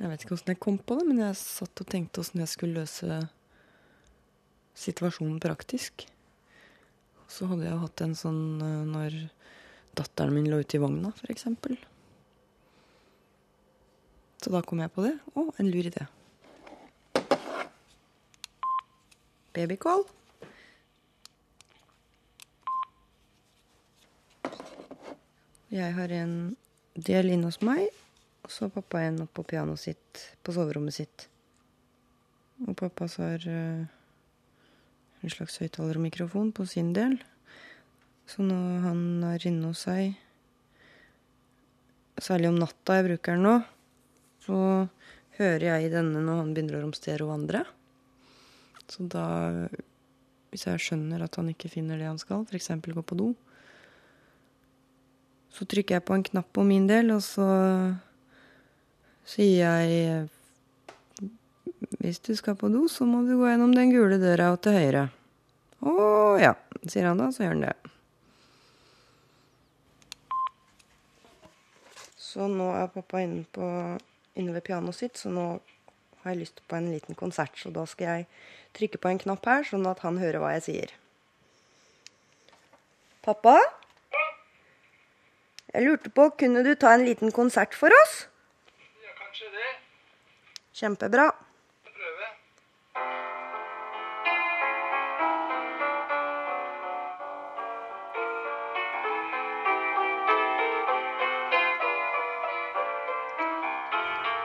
Jeg vet ikke åssen jeg kom på det, men jeg satt og tenkte åssen jeg skulle løse situasjonen praktisk. Så hadde jeg hatt en sånn eh, når datteren min lå ute i vogna, f.eks. Så da kom jeg på det. Å, en lur idé. Babycall. Jeg har en del inne hos meg, og så har pappa en oppe på pianoet sitt, på soverommet sitt. Og pappa har uh, en slags høyttaler og mikrofon på sin del. Så når han er inne hos seg, særlig om natta jeg bruker den nå, så hører jeg denne når han begynner å romstere og vandre. Så da, hvis jeg skjønner at han ikke finner det han skal, f.eks. gå på do, så trykker jeg på en knapp på min del, og så sier jeg Hvis du skal på do, så må du gå gjennom den gule døra og til høyre. Å ja, sier han da, så gjør han det. Så nå er pappa inne, på, inne ved pianoet sitt, så nå har jeg lyst på en liten konsert. Så da skal jeg trykke på en knapp her, sånn at han hører hva jeg sier. Pappa? Jeg lurte på, kunne du ta en liten konsert for oss? Kanskje det. Kjempebra. Prøve.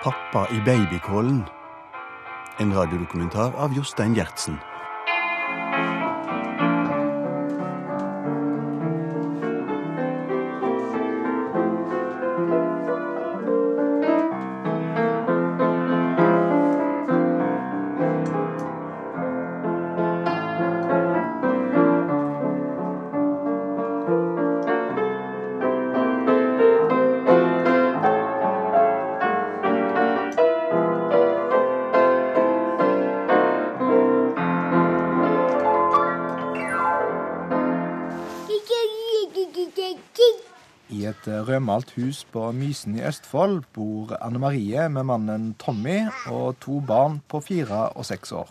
Pappa i babykålen. En radiodokumentar av Jostein Gjertsen. Rødmalt hus på Mysen i Østfold bor Anne Marie med mannen Tommy og to barn på fire og seks år.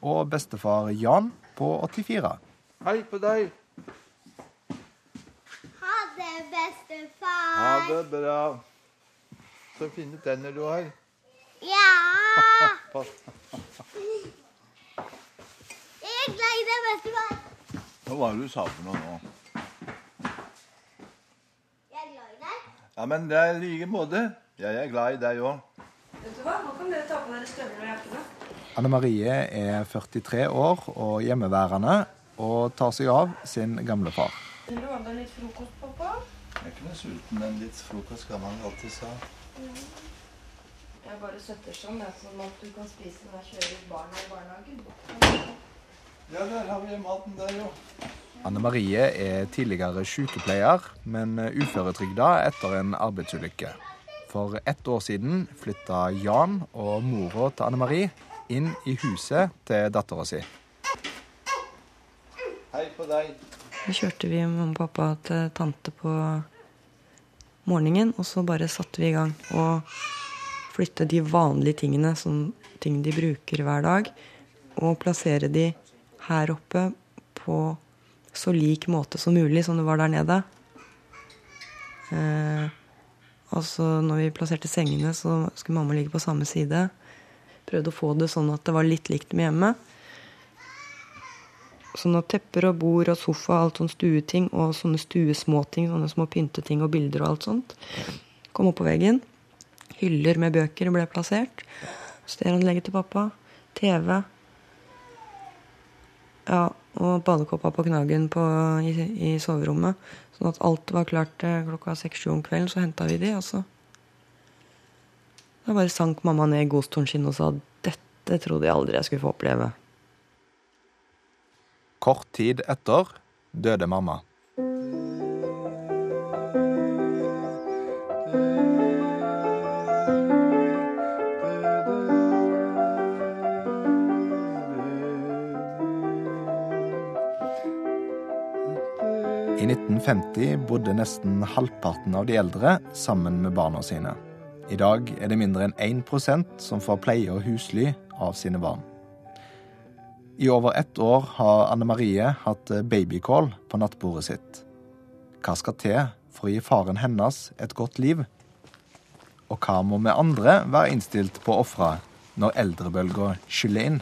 Og bestefar Jan på 84. Hei på deg. Ha det, bestefar. Ha det bra. Så fine tenner du har. Ja. Jeg er glad i deg, bestefar. Hva var det du sa for noe nå? Jeg er glad i deg. Ja, men det er i like måte. Jeg er glad i deg òg. Vet du hva, nå kan dere ta på dere støvler og jakkene. Anne Marie er 43 år og hjemmeværende og tar seg av sin gamle far. Vil du ha deg litt frokost, pappa? Jeg er ikke noe sulten, men litt frokost kan man alltid ha. Jeg bare setter sånn, sånn at du kan spise når jeg kjører barna i barnehagen. Ja, der har vi maten der, jo. Anne Marie er tidligere sykepleier, men uføretrygda etter en arbeidsulykke. For ett år siden flytta Jan og mora til Anne Marie inn i huset til dattera si. Hei på deg. Så kjørte vi mamma og pappa til tante på morgenen, og så bare satte vi i gang og flytte de vanlige tingene, sånn ting de bruker hver dag, og plassere de her oppe på så lik måte som mulig som det var der nede. Eh, altså når vi plasserte sengene, så skulle mamma ligge på samme side. Prøvde å få det sånn at det var litt likt med hjemme. Sånn at tepper og bord og sofa, alt sånn stueting og sånne stuesmåting, sånne små pynteting og bilder og alt sånt, kom opp på veggen. Hyller med bøker ble plassert. Stereoanlegget til pappa. TV. Ja, og badekåpa på knaggen på, i, i soverommet. Sånn at alt var klart klokka seks-sju om kvelden. Så henta vi de, og så Da bare sank mamma ned i godstolen sin og sa dette trodde jeg aldri jeg skulle få oppleve. Kort tid etter døde mamma. 1950 bodde nesten halvparten av de eldre sammen med barna sine. I dag er det mindre enn 1% som får pleie og husly av sine barn. I over ett år har Anne Marie hatt babycall på nattbordet sitt. Hva skal til for å gi faren hennes et godt liv? Og hva må vi andre være innstilt på å ofre når eldrebølga skyller inn?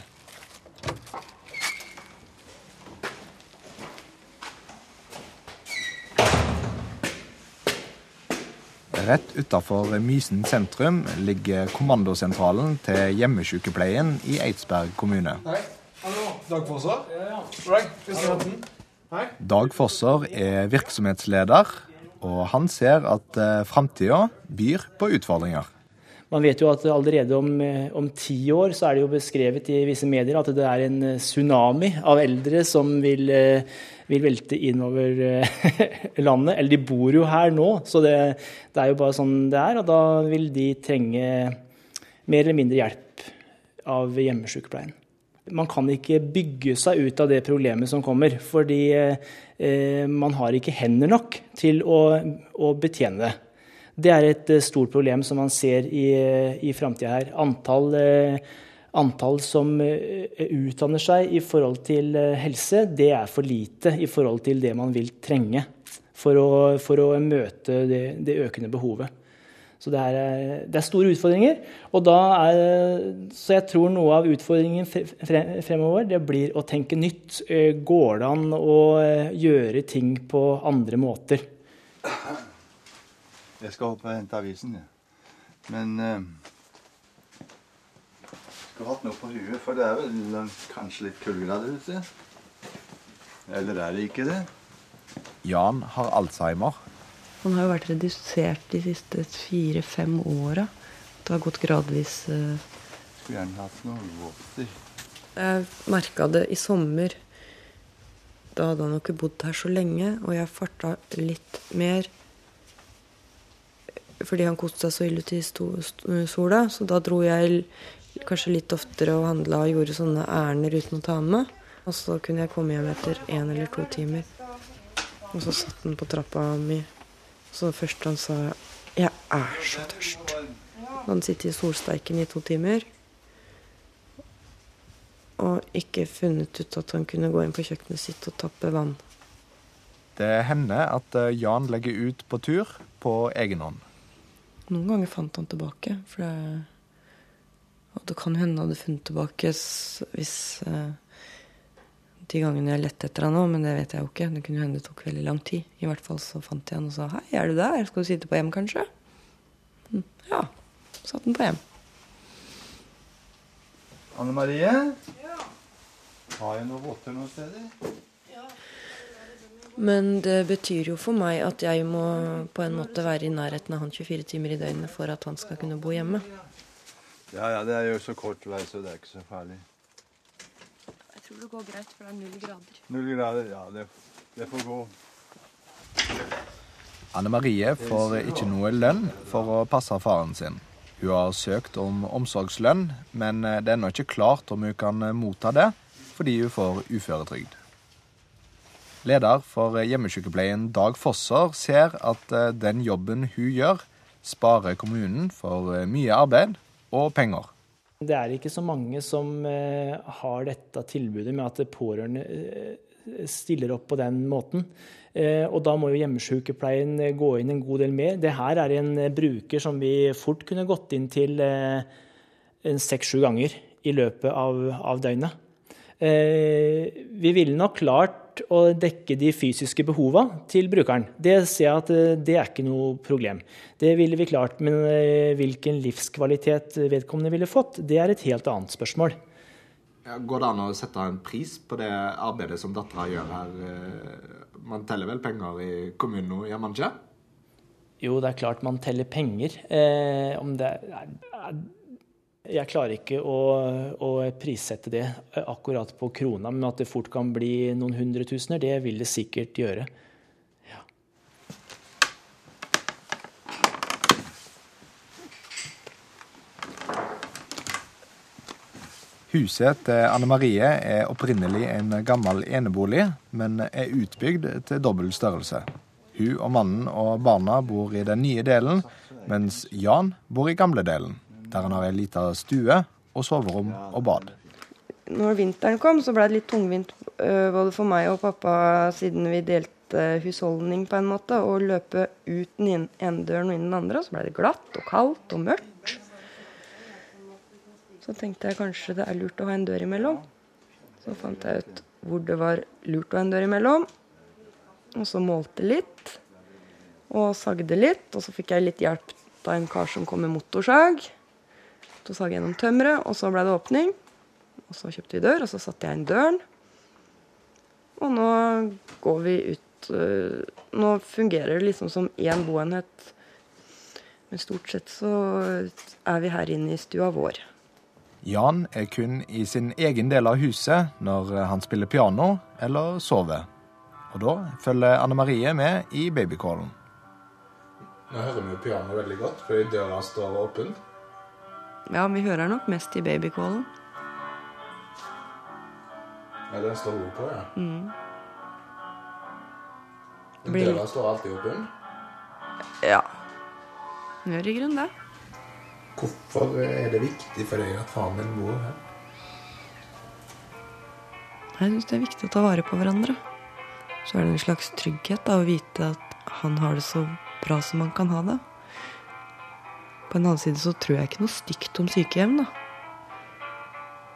Rett utafor Mysen sentrum ligger kommandosentralen til hjemmesykepleien i Eidsberg kommune. Hei. Hallo. Dag Fosser? Ja, ja. Hei. Dag Fosser er virksomhetsleder, og han ser at eh, framtida byr på utfordringer. Man vet jo at allerede om, eh, om, ti år så er det jo beskrevet i visse medier at det er en eh, tsunami av eldre som vil, eh, vil velte innover landet. Eller de bor jo her nå, så det, det, er jo bare sånn det er. Og da vil de trenge mer eller mindre hjelp av hjemmesykepleien. Man kan ikke bygge seg ut av det problemet som kommer, fordi eh, man har ikke hender nok til å, å betjene det. Det er et eh, stort problem som man ser i, i framtida her. Antall, eh, antall, som eh, utdanner seg i forhold til helse, det er for lite i forhold til det man vil trenge for å, for å møte det, det, økende behovet. Så det er, det er, store utfordringer. Er, så jeg tror noe av utfordringen fremover det blir å tenke nytt. Går det an å gjøre ting på andre måter? Jeg skal opp og hente avisen, jeg. Men uh, Skulle hatt noe på huet, for det er vel kanskje litt kuldegrader ute? Eller er det ikke det? Jan har alzheimer. Han har jo vært redusert de siste fire-fem åra. Det har gått gradvis uh... Skulle gjerne hatt noen votter. Jeg merka det i sommer. Da hadde han jo ikke bodd her så lenge, og jeg farta litt mer fordi han koste seg så ille til sola. Så da dro jeg kanskje litt oftere og handla og gjorde sånne ærender uten å ta med meg. Og så kunne jeg komme hjem etter én eller to timer. Og så satt han på trappa mi. Så det første han sa 'Jeg er så tørst'. Han sitter i solsteiken i to timer. Og ikke funnet ut at han kunne gå inn på kjøkkenet sitt og tappe vann. Det hender at eh, Jan legger ut på tur på egen hånd. Noen ganger fant han tilbake. For det, og det kan hende han hadde funnet tilbake hvis eh, de gangene jeg lette etter han òg, men det vet jeg jo ikke. Det kunne hende det tok veldig lang tid. I hvert fall så fant jeg han og sa 'Hei, er du der? Skal du sitte på hjem, kanskje?' Hm, ja. Satt han på hjem. Anne Marie? Ja. Har jeg noen votter noen steder? Men det betyr jo for meg at jeg må på en måte være i nærheten av han 24 timer i døgnet for at han skal kunne bo hjemme. Ja, ja, det er jo så kort vei, så det er ikke så farlig. Jeg tror det går greit, for det er null grader. Null grader, ja. Det, det får gå. Anne Marie får ikke noe lønn for å passe faren sin. Hun har søkt om omsorgslønn, men det er ennå ikke klart om hun kan motta det, fordi hun får uføretrygd. Leder for hjemmesykepleien Dag Fosser ser at eh, den jobben hun gjør, sparer kommunen for eh, mye arbeid og penger. Det er ikke så mange som eh, har dette tilbudet med at pårørende stiller opp på den måten. Og da må jo hjemmesykepleien gå inn en god del mer. Det her er en bruker som vi fort kunne gått inn til seks-sju ganger i løpet av, av døgnet. Vi ville nok klart å dekke de fysiske behovene til brukeren. Det ser jeg at eh, det er ikke noe problem. Det ville vi klart, men eh, hvilken livskvalitet vedkommende ville fått, det er et helt annet spørsmål. Går det an å sette en pris på det arbeidet som dattera gjør her? Eh, man teller vel penger i kommunen nå, gjør man ikke? Jo, det er klart man teller penger. Eh, om det er jeg klarer ikke å, å, prissette det akkurat på krona, men at det fort kan bli noen hundretusener, det vil det sikkert gjøre. Ja. Huset til Anne Marie er opprinnelig en gammel enebolig, men er utbygd til dobbel størrelse. Hun og mannen og barna bor i den nye delen, mens Jan bor i gamle delen, der han har ei lita stue og soverom og bad. Når vinteren kom, så ble det litt tungvint øh, både for meg og pappa, siden vi delte husholdning på en måte, å løpe ut den ene døren og inn den andre. og Så ble det glatt og kaldt og mørkt. Så tenkte jeg kanskje det er lurt å ha en dør imellom. Så fant jeg ut hvor det var lurt å ha en dør imellom. Og så målte litt. Og sagde litt. Og så fikk jeg litt hjelp av en kar som kom med motorsag. Så sag jeg gjennom tømmeret, og så ble det åpning. Og så kjøpte vi dør, og så satte jeg inn døren. Og nå går vi ut øh, Nå fungerer det liksom som én boenhet. Men stort sett så er vi her inne i stua vår. Jan er kun i sin egen del av huset når han spiller piano eller sover. Og da følger Anne Marie med i babycallen. Nå hører vi pianoet veldig godt, fordi døra står åpen. Ja, vi hører nok mest i babycallen. Ja, den står oppå, ja. Mm. Men Blir- døra står alltid åpen. Ja. Den gjør i grunnen det. Hvorfor er det viktig for deg at faren din bor her? Jeg syns det er viktig å ta vare på hverandre. Så er det en slags trygghet da, å vite at han har det så bra som han kan ha det. På en annen side så tror jeg ikke noe stygt om sykehjem, da.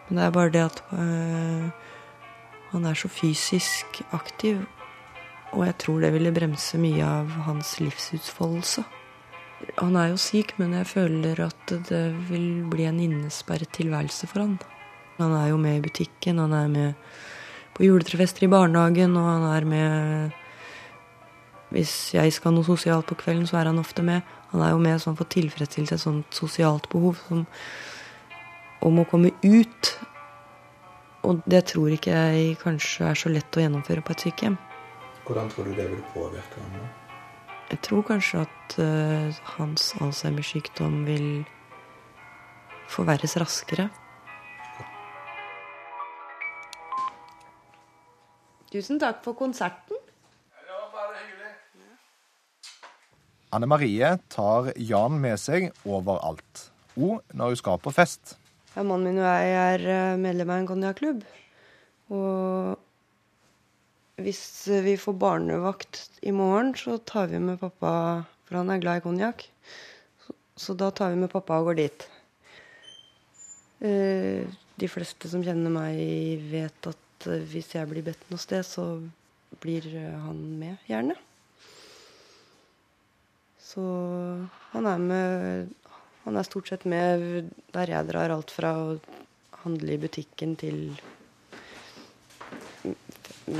Men det er bare det at øh, han er så fysisk aktiv, og jeg tror det ville bremse mye av hans livsutfoldelse. Han er jo syk, men jeg føler at det vil bli en innesperret tilværelse for han. Han er jo med i butikken, han er med på juletrefester i barnehagen, og han er med Hvis jeg skal noe sosialt på kvelden, så er han ofte med. Han er jo med sånn for å tilfredsstille et sånt sosialt behov som, om å komme ut. Og det tror ikke jeg kanskje er så lett å gjennomføre på et sykehjem. Hvordan tror du det vil påvirke ham? da? Jeg tror kanskje at uh, hans Alzheimer-sykdom vil forverres raskere. Tusen takk for konserten. Anne Marie tar Jan med seg overalt. Og når hun skal på fest. Ja, mannen min og jeg er eh, medlem av en konjakklubb. Og hvis eh, vi får barnevakt i morgen, så tar vi med pappa For han er glad i konjakk. Så, så da tar vi med pappa og går dit. Eh, de fleste som kjenner meg, vet at hvis jeg blir bedt noe sted, så blir han med, gjerne. Så han er med Han er stort sett med der jeg drar alt fra å handle i butikken til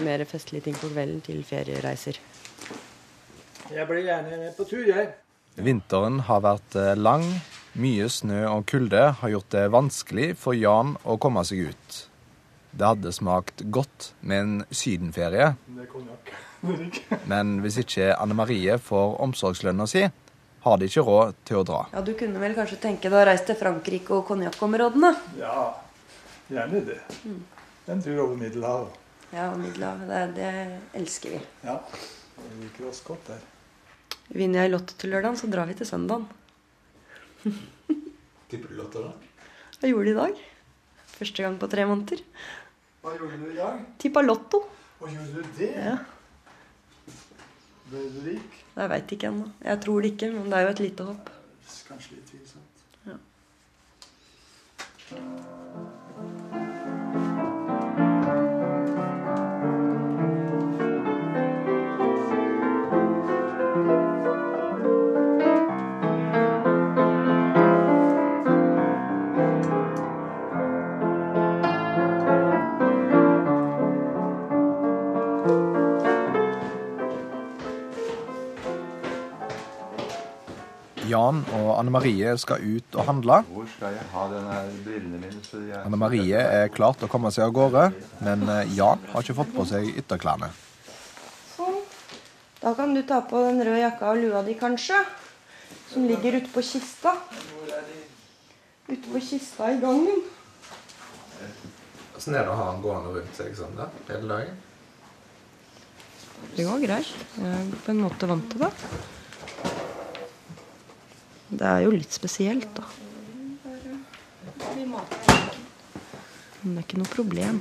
mer festlige ting på kvelden til feriereiser. Jeg blir gjerne med på tur, jeg. Vinteren har vært eh, lang. Mye snø og kulde har gjort det vanskelig for Jan å komme seg ut. Det hadde smakt godt med en sydenferie, Det er konjakk. Men hvis ikke Anne Marie får omsorgslønna si, har de ikke råd til å dra. Ja, Du kunne vel kanskje tenke deg å reise til Frankrike og konjakkområdene? Ja, gjerne det. En tur over Middelhavet. Ja, Middelhavet. Det, det elsker vi. Ja, vi liker oss godt der. Vinner jeg Lotto til lørdagen, så drar vi til søndagen. Tipper du Lotto da? Jeg gjorde det i dag. Første gang på tre måneder. Hva gjorde du i dag? Tippa Lotto. Hva gjorde du det? Ja, Ble du rik? Jeg veit ikke ennå. Jeg tror det ikke, men det er jo et lite hopp. Kanskje litt tvilsomt. Ja. Jan og Anne Marie skal ut og handle. Hvor skal jeg ha denne brillene mine? Så jeg... Anne Marie er klar til å komme seg av gårde, men eh, Jan har ikke fått på seg ytterklærne. Sånn. Da kan du ta på den røde jakka og lua di, kanskje. Som ligger ute på kista. Ute på kista i gangen. Åssen er det å ha han gående rundt seg sånn da, hele dagen? Det går greit. Jeg er på en måte vant til det. Det er jo litt spesielt, da. Men det er ikke noe problem.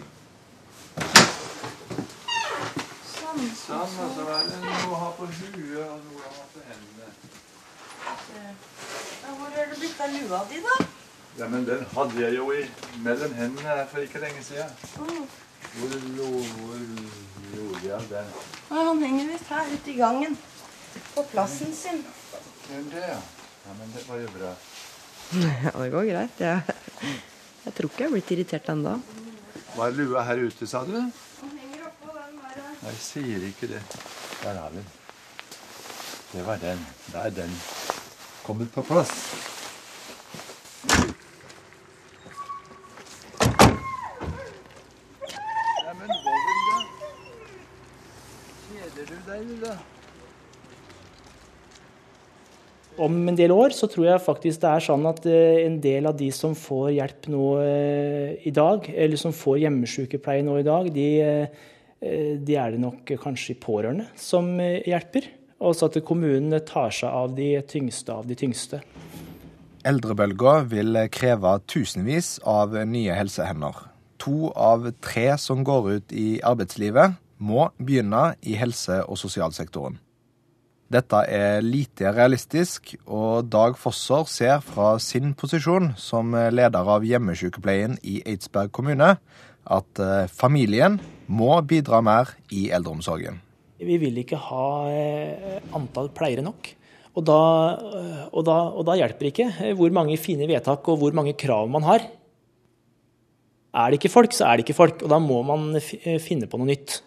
Sånn, og så er det noe å ha på huet og noe å ha på hendene. Hvor har du blitt av lua di, da? Ja, men den hadde jeg jo i mellom hendene her for ikke lenge siden. Hvor, hvor gjorde jeg den? Han henger visst her ute i gangen. På plassen sin. Den det, ja? Ja, men det var jo bra. Ja, det går greit. Jeg, jeg tror ikke jeg er blitt irritert ennå. Var lua her ute, sa du? Han henger oppå den der. Nei, sier ikke det. Der har vi den. Det var den. Da er den kommet på plass. Ja, men vil da? Kjeder du deg, du, da? Om en del år så tror jeg faktisk det er sånn at eh, en del av de som får hjelp nå eh, i dag, eller som får hjemmesykepleie nå i dag, de, eh, de er det nok kanskje pårørende som hjelper. Og så at kommunen tar seg av de tyngste av de tyngste. Eldrebølga vil kreve tusenvis av nye helsehender. To av tre som går ut i arbeidslivet, må begynne i helse- og sosialsektoren. Dette er lite realistisk, og Dag Fosser ser fra sin posisjon som leder av hjemmesykepleien i Eidsberg kommune at eh, familien må bidra mer i eldreomsorgen. Vi vil ikke ha eh, antall pleiere nok. Og da, eh, og, da, og da hjelper det ikke hvor mange fine vedtak og hvor mange krav man har. Er det ikke folk, så er det ikke folk. Og da må man finne på noe nytt.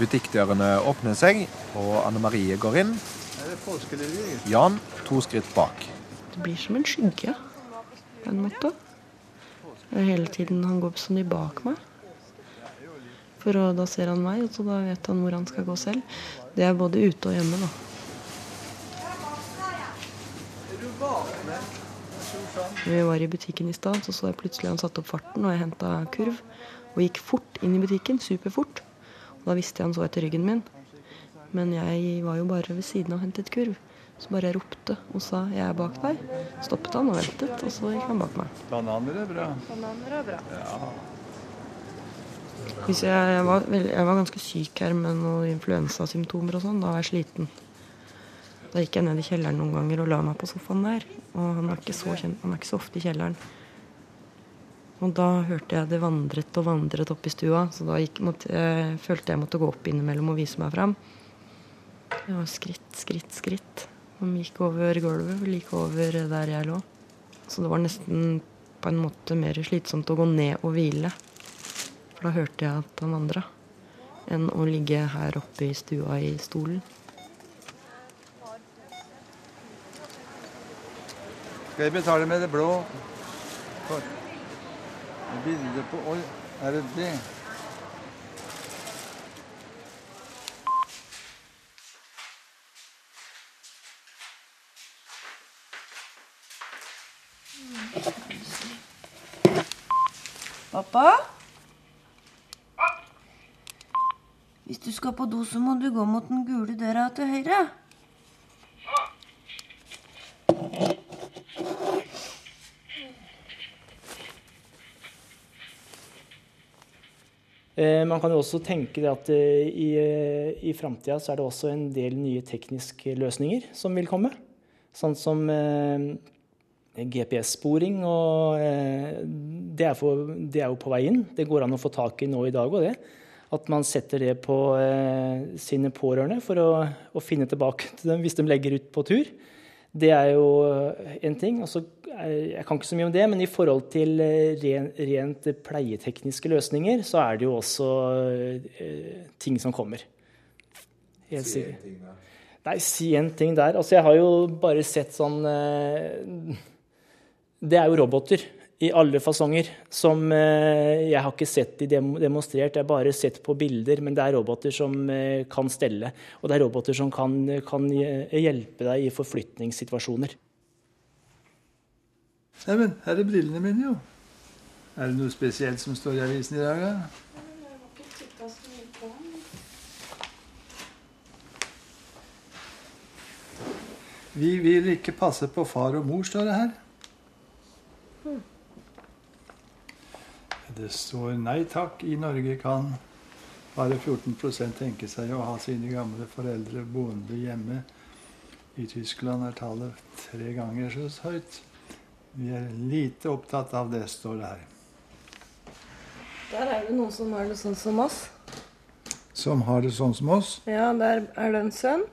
Butikkdørene åpner seg, og Anne Marie går inn. Jan to skritt bak. Det blir som en skygge, på en måte. Hele tiden han går sånn i bak meg. For da ser han meg, så da vet han hvor han skal gå selv. Det er både ute og hjemme, da. Når vi var i butikken i stad, så så jeg plutselig han satte opp farten, og jeg henta kurv. Og gikk fort inn i butikken, superfort. Da visste jeg han så etter ryggen min. Men jeg var jo bare ved siden av og hentet kurv. Så bare jeg ropte og sa 'jeg er bak deg'. Stoppet han og ventet, og så gikk han bak meg. Bananer er bra. Hvis jeg, jeg, var, jeg var ganske syk her med noen influensasymptomer og sånn. Da var jeg sliten. Da gikk jeg ned i kjelleren noen ganger og la meg på sofaen der. Og han er ikke så, kjent, han er ikke så ofte i kjelleren. Og da hørte jeg det vandret og vandret opp i stua, så da gikk, måtte, jeg, følte jeg måtte gå opp innimellom og vise meg fram. Det var skritt, skritt, skritt. De gikk over gulvet, like over der jeg lå. Så det var nesten på en måte mer slitsomt å gå ned og hvile. For da hørte jeg at han vandra, enn å ligge her oppe i stua i stolen. Skal jeg betale med det blå? Kort. Bilde på Oi, er det det? Pappa? Hvis du skal på do, så må du gå mot den gule døra til høyre. Man kan jo også tenke at eh, i, eh, i framtida så er det også en del nye tekniske løsninger som vil komme. Sånn som eh, GPS-sporing. og eh, det er, for, det er jo på vei inn. Det går an å få tak i nå i dag òg, det. At man setter det på eh, sine pårørende for å, å finne tilbake til dem hvis de legger ut på tur. Det er jo en ting. Altså, jeg kan ikke så mye om det, men i forhold til eh, rent pleietekniske løsninger, så er det jo også eh, ting som kommer. Helt der Nei, si en ting der. Altså, jeg har jo bare sett sånn eh, Det er jo roboter i alle fasonger som eh, Jeg har ikke sett de demonstrert, jeg har bare sett på bilder, men det er roboter som eh, kan stelle. Og det er roboter som kan, kan hjelpe deg i forflytningssituasjoner. Neimen, her er brillene mine, jo. Er det noe spesielt som står i avisen i dag, da? Vi vil ikke passe på far og mor, står det her. Det står nei takk, i Norge kan bare 14% tenke seg å ha sine gamle foreldre boende hjemme. I Tyskland er tallet tre ganger så høyt. Vi er lite opptatt av det, står det her. Der er det noen som har det sånn som oss. Som har det sånn som oss. Ja, der er det en sønn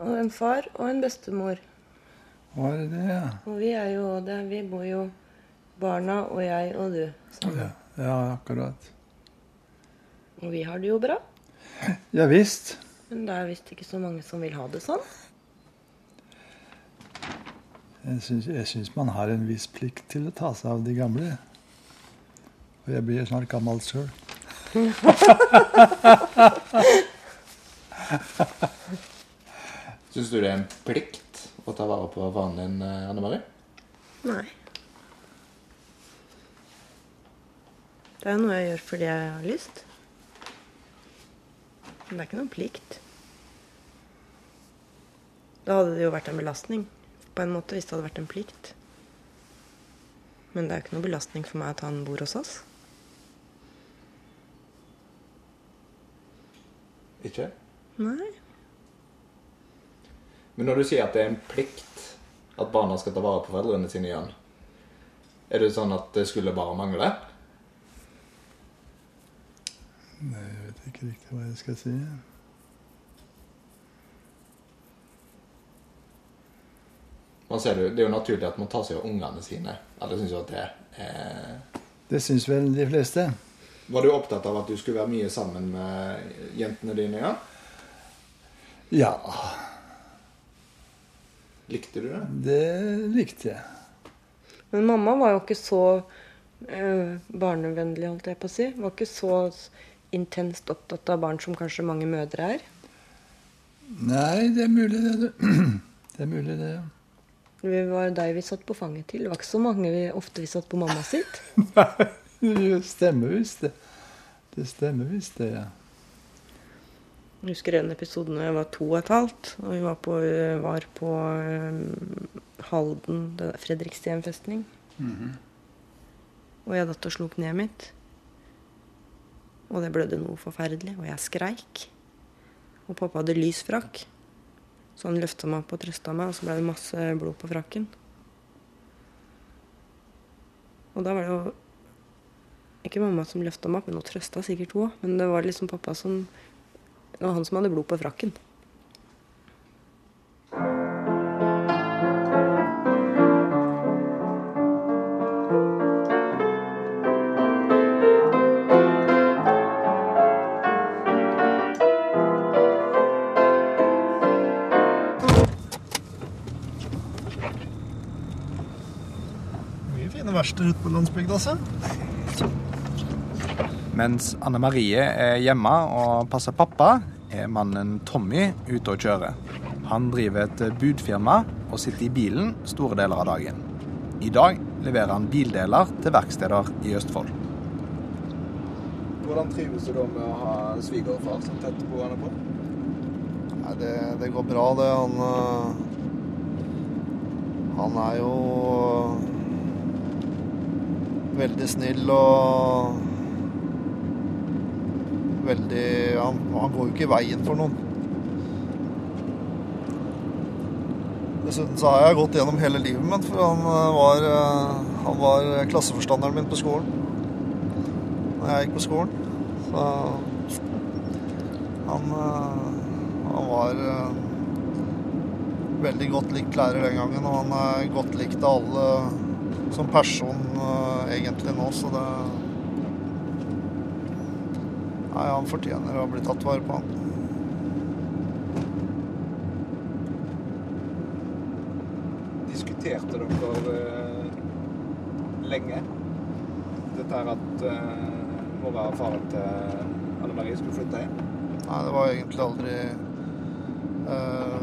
og en far og en bestemor. Hva er det, ja? Og vi er jo det, vi bor jo barna og jeg og du sammen. Ja, ja akkurat. Og vi har det jo bra. Ja visst. Men det er visst ikke så mange som vil ha det sånn. Jeg syns, jeg syns man har en viss plikt til å ta seg av de gamle. Og jeg blir snart gammel sjøl. Syns du det er en plikt å ta vare på faren din, eh, Anne Marie? Nei. Det er noe jeg gjør fordi jeg har lyst. Men det er ikke noen plikt. Da hadde det jo vært en belastning på en måte hvis det hadde vært en plikt. Men det er jo ikke noen belastning for meg at han bor hos oss. Ikke? Nei. Men når du sier at det er en plikt at barna skal ta vare på foreldrene sine igjen, er det sånn at det skulle bare mangle? Nei, jeg vet ikke riktig hva jeg skal si. Man ser det, jo- det er jo naturlig at man tar seg av ungene sine. Alle syns jo at det er Det syns vel de fleste. Var du opptatt av at du skulle være mye sammen med jentene dine Ja. Ja, Likte du det? det likte jeg. Men mamma var jo ikke så øh, barnevennlig, holdt jeg på å si. Var ikke så intenst opptatt av barn som kanskje mange mødre er. Nei, det er mulig, det. du. Det er mulig, det. ja. Det var deg vi satt på fanget til. Det var ikke så mange vi ofte vi satt på mamma sitt. Nei, Det stemmer visst, det. Det stemmer visst, det, ja. Jeg husker en episode når jeg var to og et halvt. Og vi var på, var på eh, Halden, Fredrikstien festning. Mm -hmm. Og jeg datt og slo kneet mitt. Og det blødde noe forferdelig. Og jeg skreik. Og pappa hadde lys frakk. Så han løfta meg opp og trøsta meg, og så ble det masse blod på frakken. Og da var det jo ikke mamma som løfta meg opp, men hun trøsta sikkert hun òg. Men det var liksom pappa som Det var han som hadde blod på frakken. Verksteder ute på landsbygda, altså. Mens Anne Marie er hjemme og passer pappa, er mannen Tommy ute og kjører. Han driver et budfirma og sitter i bilen store deler av dagen. I dag leverer han bildeler til verksteder i Østfold. Hvordan trives du da med å ha svigerfar så tett på henne på? Nei, det, det går bra, det. Han øh, Han er jo veldig snill og Veldig han, han går jo ikke i veien for noen. Dessuten så har jeg gått gjennom hele livet mitt, for han øh, var, øh, han var klasseforstanderen min på skolen. Når jeg gikk på skolen. Så han, øh, han var veldig godt likt lærer den gangen, og han er godt likt av alle som person øh, egentlig nå, så det Nei, han fortjener å bli tatt vare på, han. Diskuterte dere eh, lenge dette her at eh, mora og faren til Anne Marie skulle flytte hjem? Nei, det var egentlig aldri uh,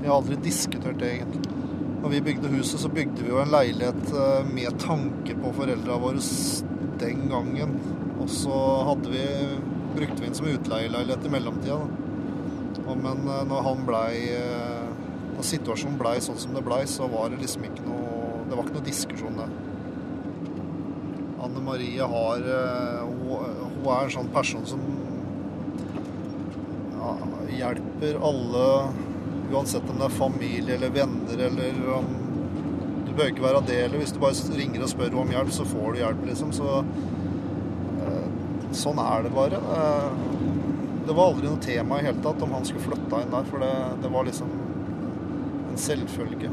Vi har aldri diskutert det, egentlig. Når vi bygde huset, så bygde vi jo en leilighet eh, med tanke på foreldra våre den gangen. Og så vi, brukte vi den som utleieleilighet i mellomtida. Da. Men eh, når han blei eh, Når situasjonen blei sånn som det blei, så var det liksom ikke noe Det var ikke noe diskusjon der. Anne Marie har Hun, hun er en sånn person som ja, hjelper alle, uansett om det er familie eller venner eller om Du bør ikke være det eller hvis du bare ringer og spør om hjelp, så får du hjelp, liksom. Så eh, sånn er det bare. Eh, Det var aldri noe tema i hele tatt om han skulle flytta inn der, for det, det var liksom en selvfølge.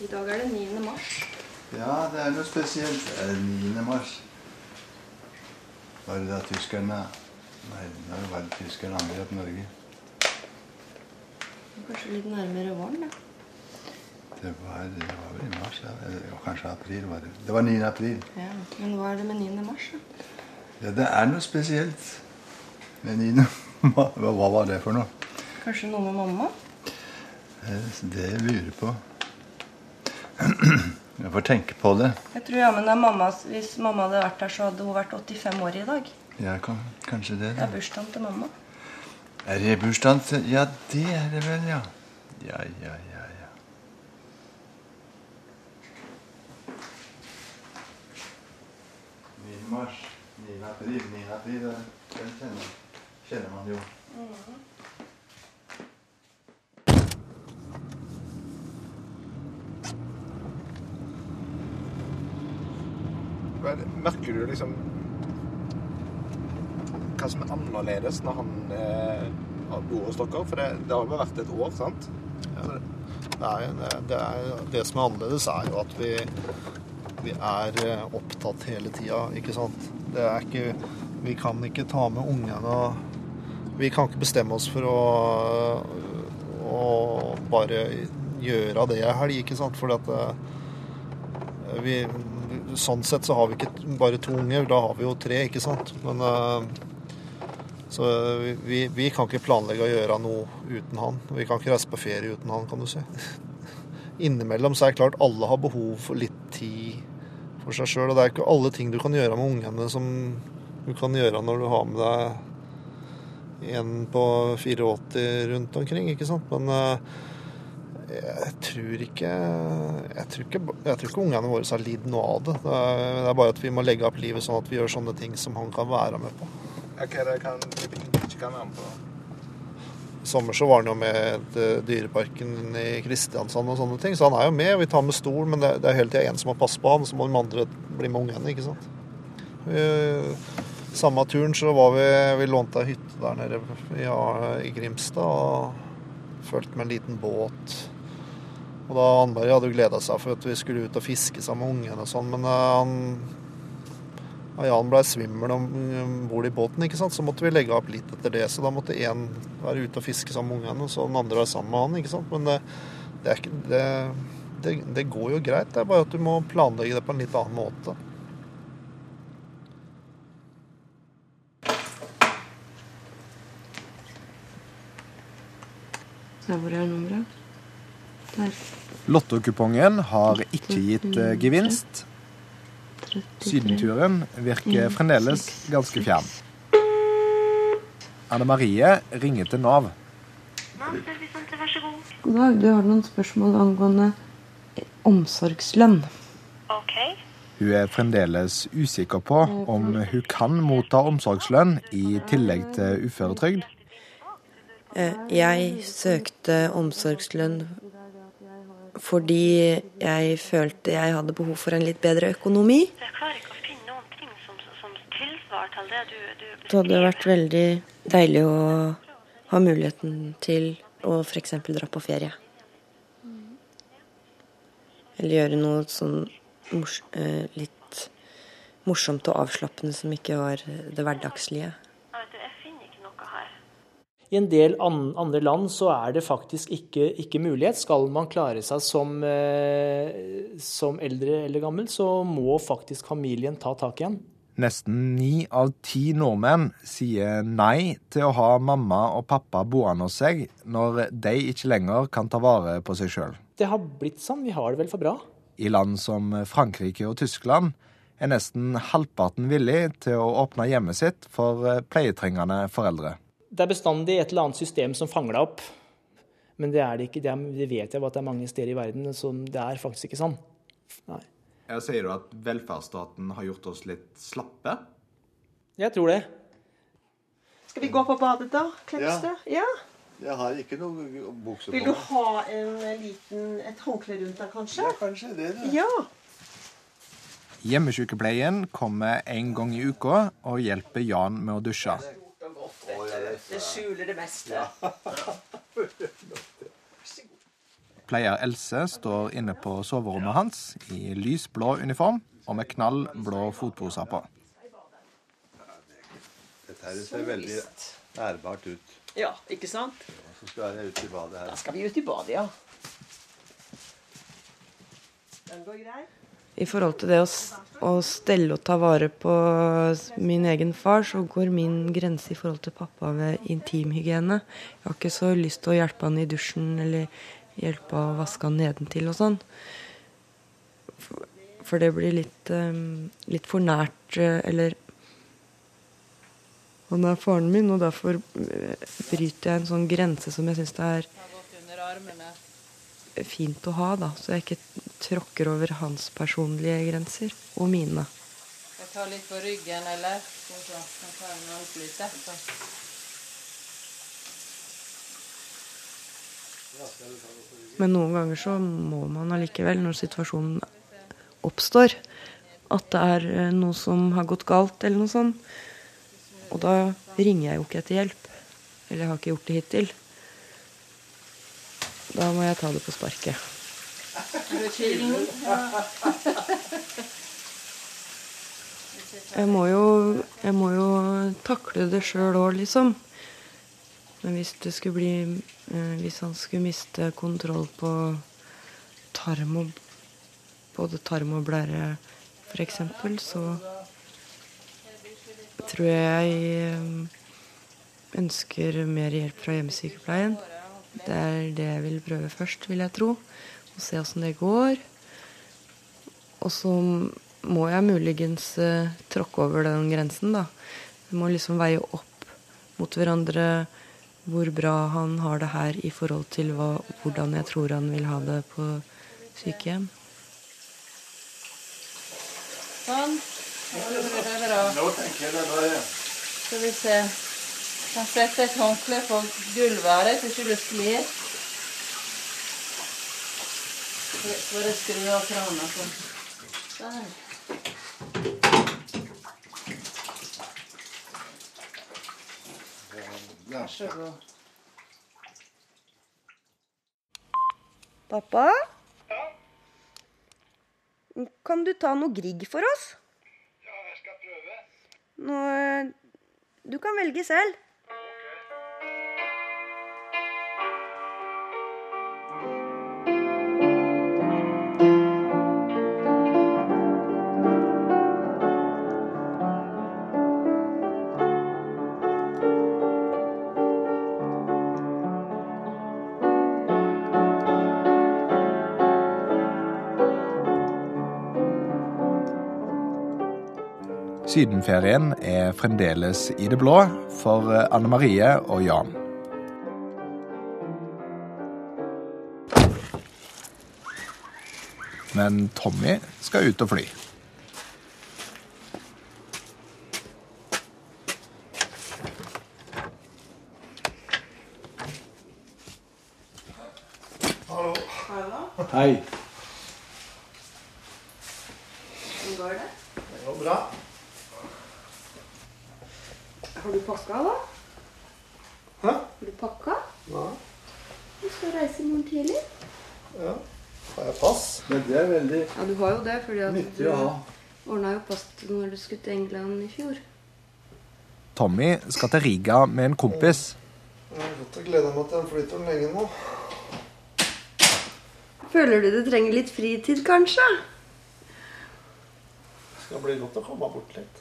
I dag er det 9. mars. Ja, det er noe spesielt. Er 9. mars. Var det da tyskerne Nei, da var det tyskerne angrep Norge. Kanskje litt nærmere våren, da. Det var, det var vel i mars, ja. Eller kanskje april var det. Det var 9. april. Ja. Men hva er det med 9. mars, da? Ja, det er noe spesielt med 9. mars. Hva hva var det for noe? Kanskje noe med mamma? Eh, Det lurer jeg på. Jeg får tenke på det. Jeg tror jammen det er mammas Hvis mamma hadde vært her, så hadde hun vært 85 år i dag. Ja, kan, kanskje det. da. Det er bursdagen til mamma. Er det bursdagen til Ja, det er det vel, ja. Ja, ja, ja, ja. 9. mars, 9. april, 9. april, det- den kjenner, kjenner man jo. Men Merker du liksom hva som er annerledes når han eh, bor hos dere? For det, det har jo vært et år, sant? Ja. Nei, det, er, det som er annerledes, er jo at vi, vi er eh, opptatt hele tida, ikke sant. Det er ikke Vi kan ikke ta med ungene og Vi kan ikke bestemme oss for å, å bare gjøre det i helg, ikke sant. For at eh, vi Sånn sett så har vi ikke bare to unger, da har vi jo tre, ikke sant. Men eh, så vi, vi kan ikke planlegge å gjøre noe uten han. Vi kan ikke reise på ferie uten han, kan du si. Innimellom så er det klart alle har behov for litt tid for seg sjøl. Og det er ikke alle ting du kan gjøre med ungene som du kan gjøre når du har med deg en på 84 rundt omkring, ikke sant. Men eh, jeg tror ikke Jeg tror ikke, jeg tror ikke ungene våre har lidd noe av det. Det er, det bare at vi må legge opp livet sånn at vi gjør sånne ting som han kan være med på. Er det kan, ikke kan være med på? I sommer så var han jo med Dyreparken i Kristiansand og sånne ting, så han er jo med. Vi tar med stol, men det, det er hele tida en som må passe på han, så må de andre bli med ungene, ikke sant. Vi, samme turen så var vi Vi lånte ei hytte der nede ja, i Grimstad og fulgte med en liten båt. Og da Anberg hadde jo gleda seg for at vi skulle ut og fiske sammen med ungene og sånn, men eh, han ja, Jan blei svimmel om bord i båten, ikke sant? så måtte vi legge opp litt etter det. Så da måtte én være ute og fiske sammen med ungene, og så den andre være sammen med han. ikke sant? Men det, det, ikke, det, det, det går jo greit, det er bare at du må planlegge det på en litt annen måte. Så hvor er nummeret? Lottokupongen har ikke gitt eh, gevinst. Sydenturen virker fremdeles ganske fjern. Anne Marie ringer til Nav. God dag, du har noen spørsmål angående eh, omsorgslønn. Hun er fremdeles usikker på om hun kan motta omsorgslønn i tillegg til uføretrygd. Eh, Jeg søkte omsorgslønn fordi jeg følte jeg hadde behov for en litt bedre økonomi. Jeg klarer ikke å finne noen ting som, som tilsvarer til det du, du Det hadde vært veldig deilig å ha muligheten til å f.eks. dra på ferie. Eller gjøre noe sånn mors eh, litt morsomt og avslappende som ikke var det hverdagslige. Jeg vet du, jeg finner ikke noe her. I en del andre land så er det faktisk ikke, ikke mulighet. Skal man klare seg som, eh, som eldre eller gammel, så må faktisk familien ta tak igjen. Nesten ni av ti nordmenn sier nei til å ha mamma og pappa boende hos seg når de ikke lenger kan ta vare på seg sjøl. Det har blitt sånn. Vi har det vel for bra. I land som Frankrike og Tyskland er nesten halvparten villig til å åpne hjemmet sitt for pleietrengende foreldre. Det er bestandig et eller annet system som fanger deg opp. Men det er det ikke. Det, er, det vet jeg at det er mange steder i verden som det er faktisk ikke sånn. Nei. Jeg sier du at velferdsstaten har gjort oss litt slappe? Jeg tror det. Skal vi gå på badet, da, klemste? Ja. Jeg har ikke noe bukse på Vil du ha en liten, et håndkle rundt deg, kanskje? Ja, kanskje det. det. Ja. Hjemmesykepleien kommer en gang i uka og hjelper Jan med å dusje. Det skjuler det meste. Pleier Else står inne på soverommet hans i lysblå uniform og med knallblå fotposer på. Dette her ser veldig ærbart ut. Ja, ikke sant? Så skal jeg ut i badet her. Da skal vi ut i badet, ja. Den går grei. I forhold til det å, å stelle og ta vare på min egen far, så går min grense i forhold til pappa ved intimhygiene. Jeg har ikke så lyst til å hjelpe han i dusjen eller hjelpe å vaske han nedentil og sånn. For, for det blir litt, um, litt for nært, eller Han er faren min, og derfor bryter jeg en sånn grense som jeg syns det er fint å ha, da, så jeg ikke tråkker over hans personlige grenser og mine. Jeg tar litt på ryggen, eller? Skal kan ta den opp litt etterpå. Men noen ganger så må man allikevel, når situasjonen oppstår, at det er eh, noe som har gått galt, eller noe sånt. Og da ringer jeg jo ikke etter hjelp. Eller jeg har ikke gjort det hittil. Da må jeg ta det på sparket. Jeg må jo, jeg må jo takle det sjøl òg, liksom. Men hvis det skulle bli eh, Hvis han skulle miste kontroll på tarm og både tarm og blære, f.eks., så tror jeg jeg ønsker mer hjelp fra hjemmesykepleien. Det er det jeg vil prøve først, vil jeg tro. Og se åssen det går. Og så må jeg muligens uh, tråkke over den grensen, da. Jeg må liksom veie opp mot hverandre hvor bra han har det her i forhold til hva, hvordan jeg tror han vil ha det på sykehjem. Sånn. Nå tenker jeg det er bra. Skal vi se. Kan sette et håndkle på gulvet her, så ikke du sklir. Bare skru av krana på. Der. Vær så god. Pappa? Kan du ta noe Grieg for oss? Ja, jeg skal prøve. Nå, eh, du kan velge selv. Sydenferien er fremdeles i det blå for Anne Marie og Jan. Men Tommy skal ut og fly. Hei. Hvordan går det? Det går bra. Har du pakka, da? Hæ? Har du pakka? Ja. Du skal reise i morgen tidlig. ja. Har jeg pass? Men det er veldig Ja, du har jo det, fordi at nyttig du å ha. ordna jo pass når du skulle til England i fjor. Tommy skal til Riga med en kompis. Jeg har gått og gleda meg til den flyturen lenge nå. Føler du du trenger litt fritid, kanskje? Det skal bli godt å komme bort litt.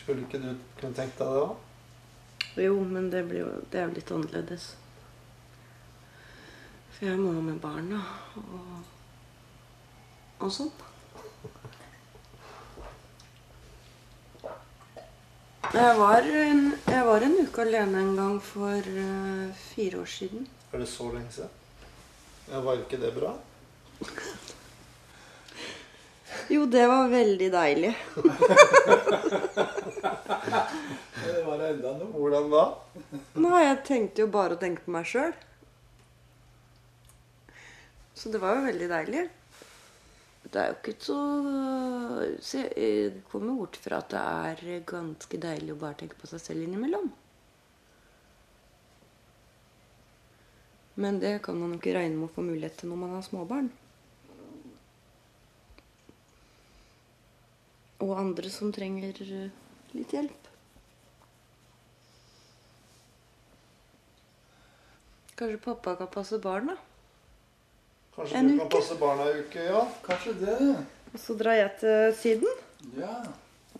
Skulle ikke du kunne tenkt deg det, da? Jo, men det, blir jo, det er jo litt annerledes. For jeg er mamma med barna og, og sånn. Jeg var, en, jeg var en uke alene en gang for uh, fire år siden. Er det så lenge siden? Ja, var ikke det bra? Jo, det var veldig deilig. Det var enda noe. Hvordan da? Nei, jeg tenkte jo bare å tenke på meg sjøl. Så det var jo veldig deilig. Det er jo ikke så Se, kommer bort fra at det er ganske deilig å bare tenke på seg selv innimellom. Men det kan man jo ikke regne med å få mulighet til når man har småbarn. Og andre som trenger eh, litt hjelp. Kanskje pappa kan passe barn, da? Kanskje En du kan uke? passe barna ei uke, ja? Kanskje det. Og så drar jeg til Syden? Ja.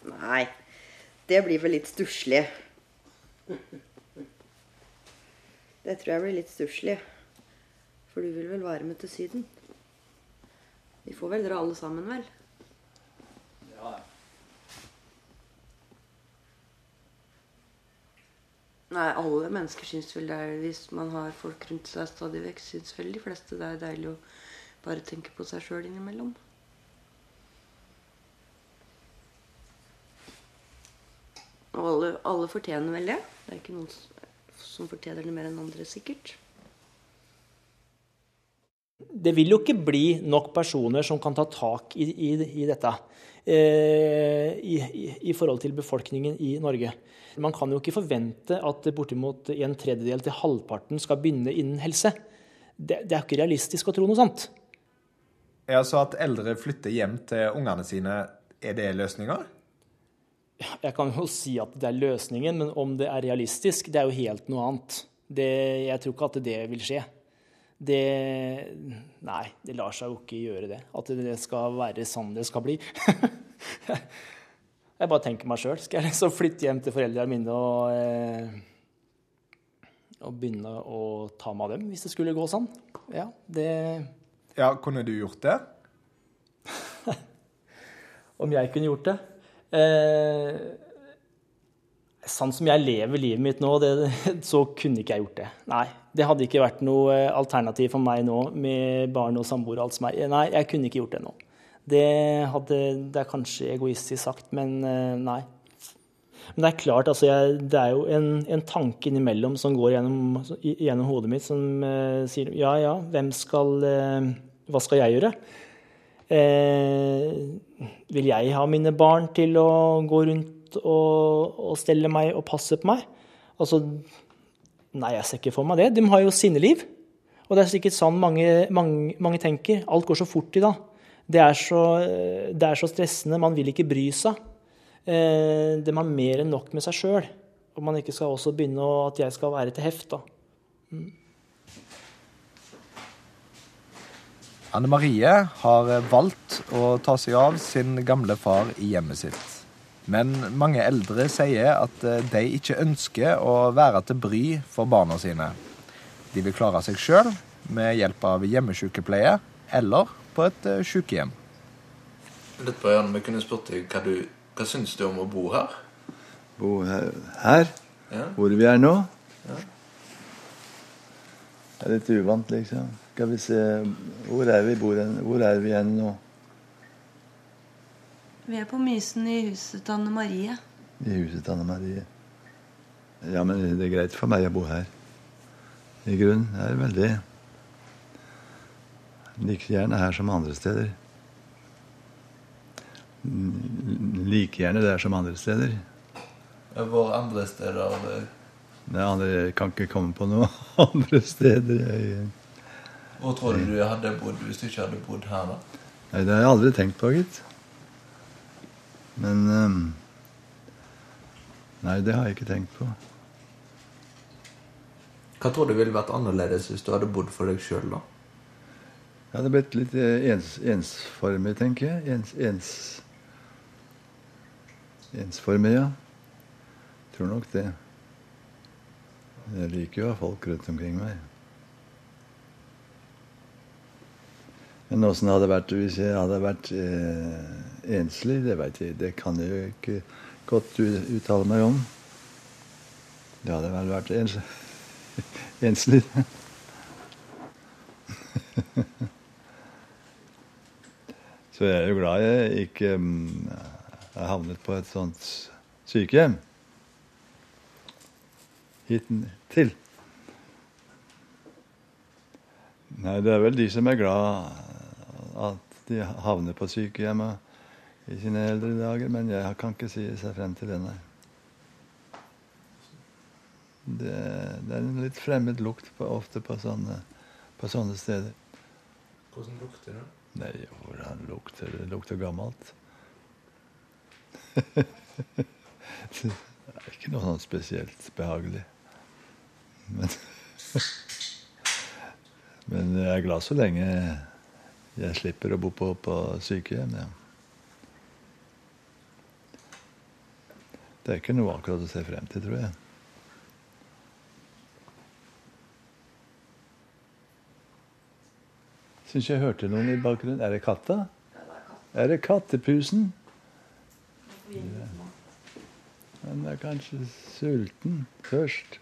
Nei, det blir vel litt stusslig. Det tror jeg blir litt stusslig. For du vil vel være med til Syden? Vi får vel dra alle sammen, vel? ja. Nei, alle mennesker syns vel det er Hvis man har folk rundt seg stadig vekk, syns vel de fleste det er deilig å bare tenke på seg sjøl innimellom. Og alle, alle fortjener vel det. Det er ikke noen som fortjener det mer enn andre, sikkert. Det vil jo ikke bli nok personer som kan ta tak i, i, i dette eh, i, i, i forhold til befolkningen i Norge. Man kan jo ikke forvente at bortimot en tredjedel til halvparten skal begynne innen helse. Det, det er jo ikke realistisk å tro noe sånt. Ja, Så at eldre flytter hjem til ungene sine, er det løsninga? Jeg kan jo si at det er løsningen, men om det er realistisk, det er jo helt noe annet. Det, jeg tror ikke at det vil skje. Det Nei, det lar seg jo ikke gjøre det. At det skal være sånn det skal bli. jeg bare tenker meg sjøl. Skal jeg liksom flytte hjem til foreldrene mine og, eh, og begynne å ta meg av dem, hvis det skulle gå sånn? Ja, det Ja, kunne du gjort det? Om jeg kunne gjort det? Eh, sånn som jeg lever livet mitt nå, det, så kunne ikke jeg gjort det. Nei. Det hadde ikke vært noe eh, alternativ for meg nå med barn og samboer og alt som er. Nei, jeg kunne ikke gjort det nå. Det, hadde, det er kanskje egoistisk sagt, men eh, nei. Men det er klart, altså, jeg, det er jo en, en tanke innimellom som går gjennom, gjennom hodet mitt, som uh, sier ja, ja, hvem skal uh, Hva skal jeg gjøre? Uh, vil jeg ha mine barn til å gå rundt og, og stelle meg og passe på meg? Altså, nei, jeg ser ikke for meg det. De har jo sinneliv. Og det er sikkert sånn mange, mange, mange tenker. Alt går så fort i dag. Det er så, det er så stressende. Man vil ikke bry seg. Eh, de har mer enn nok med seg sjøl. Og man ikke skal også begynne å, at jeg skal være til heft. da. Mm. Anne Marie har valgt å ta seg av sin gamle far i hjemmet sitt. Men mange eldre sier at de ikke ønsker å være til bry for barna sine. De vil klare seg sjøl med hjelp av hjemmesykepleie eller på et eh, sykehjem. Litt på Jan, vi kunne spurt deg hva, du, hva syns du om å bo her? Bo her, her Ja. hvor vi er nå. Ja. Det er litt uvant, liksom. Skal vi se Hvor er vi, bor, hvor er vi igjen nå? Vi er på Mysen i huset til Anne Marie. I huset til Anne Marie. Ja, men det er greit for meg å bo her. I grunnen er det veldig Like gjerne her som andre steder. Like gjerne der som andre steder. Hvor andre steder er Det andre, jeg kan ikke komme på noen andre steder. Jeg, Hvor tror du du hadde bodd hvis du ikke hadde bodd her, da? nei, det har jeg aldri tenkt på, gitt. Men um, Nei, det har jeg ikke tenkt på. Hva tror du ville vært annerledes hvis du hadde bodd for deg sjøl, da? Jeg hadde blitt litt eh, ens, ensformig, tenker jeg. Ens, ens, ensformig, ja. Tror nok det. Jeg liker jo å ha folk rundt omkring meg. Men åssen det hadde vært hvis jeg hadde vært eh, enslig, det veit jeg Det kan jeg jo ikke godt uttale meg om. Det hadde vel vært ens, enslig. Så jeg er jo glad jeg ikke mm, har havnet på et sånt sykehjem. Hittil. Nei, det er vel de som er glad at de havner på sykehjemmet i sine eldre dager, men jeg kan ikke si seg frem til det, nei. Det, det er en litt fremmed lukt på, ofte på sånne, på sånne steder. Hvordan lukter det? Nei, hvordan lukter det? Lukter gammelt. det er ikke noe sånn spesielt behagelig. Men, men jeg er glad så lenge jeg slipper å bo på, på sykehjem. Ja. Det er ikke noe akkurat å se frem til, tror jeg. Syns jeg hørte noen i bakgrunnen. Er det katta? Er det kattepusen? Den er kanskje sulten først.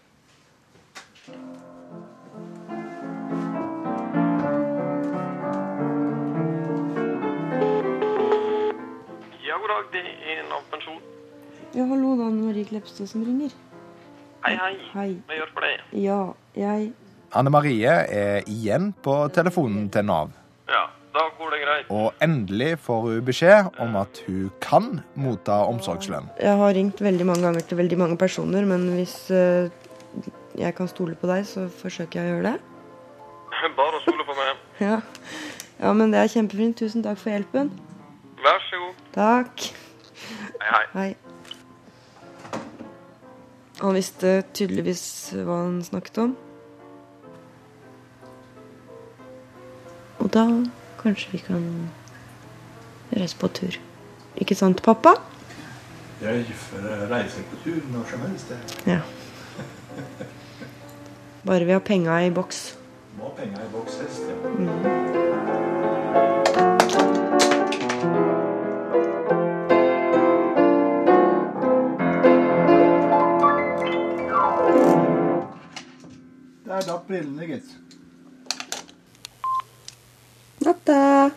Dag. Det er Nav-pensjon. Ja, hallo, det er Marie Klepstø som ringer. Hei, hei. Hei. Hva gjør for deg? Ja, jeg Anne Marie er igjen på telefonen til Nav. Ja, da går det greit. Og endelig får hun beskjed om at hun kan motta omsorgslønn. Jeg har ringt veldig mange ganger til veldig mange personer, men hvis eh, jeg kan stole på deg, så forsøker jeg å gjøre det. Bare å stole på meg. Ja, ja men det er kjempefint. Tusen takk for hjelpen. Vær så god. Takk. Hei, hei. Hei. Han visste tydeligvis hva han snakket om. Og da kanskje vi kan reise på tur. Ikke sant, pappa? Jeg reiser på tur når som helst. jeg. Ja. Bare vi har penga i boks. Må ha penga i boks helst. Ja. Der datt brillene, gitt. Natta.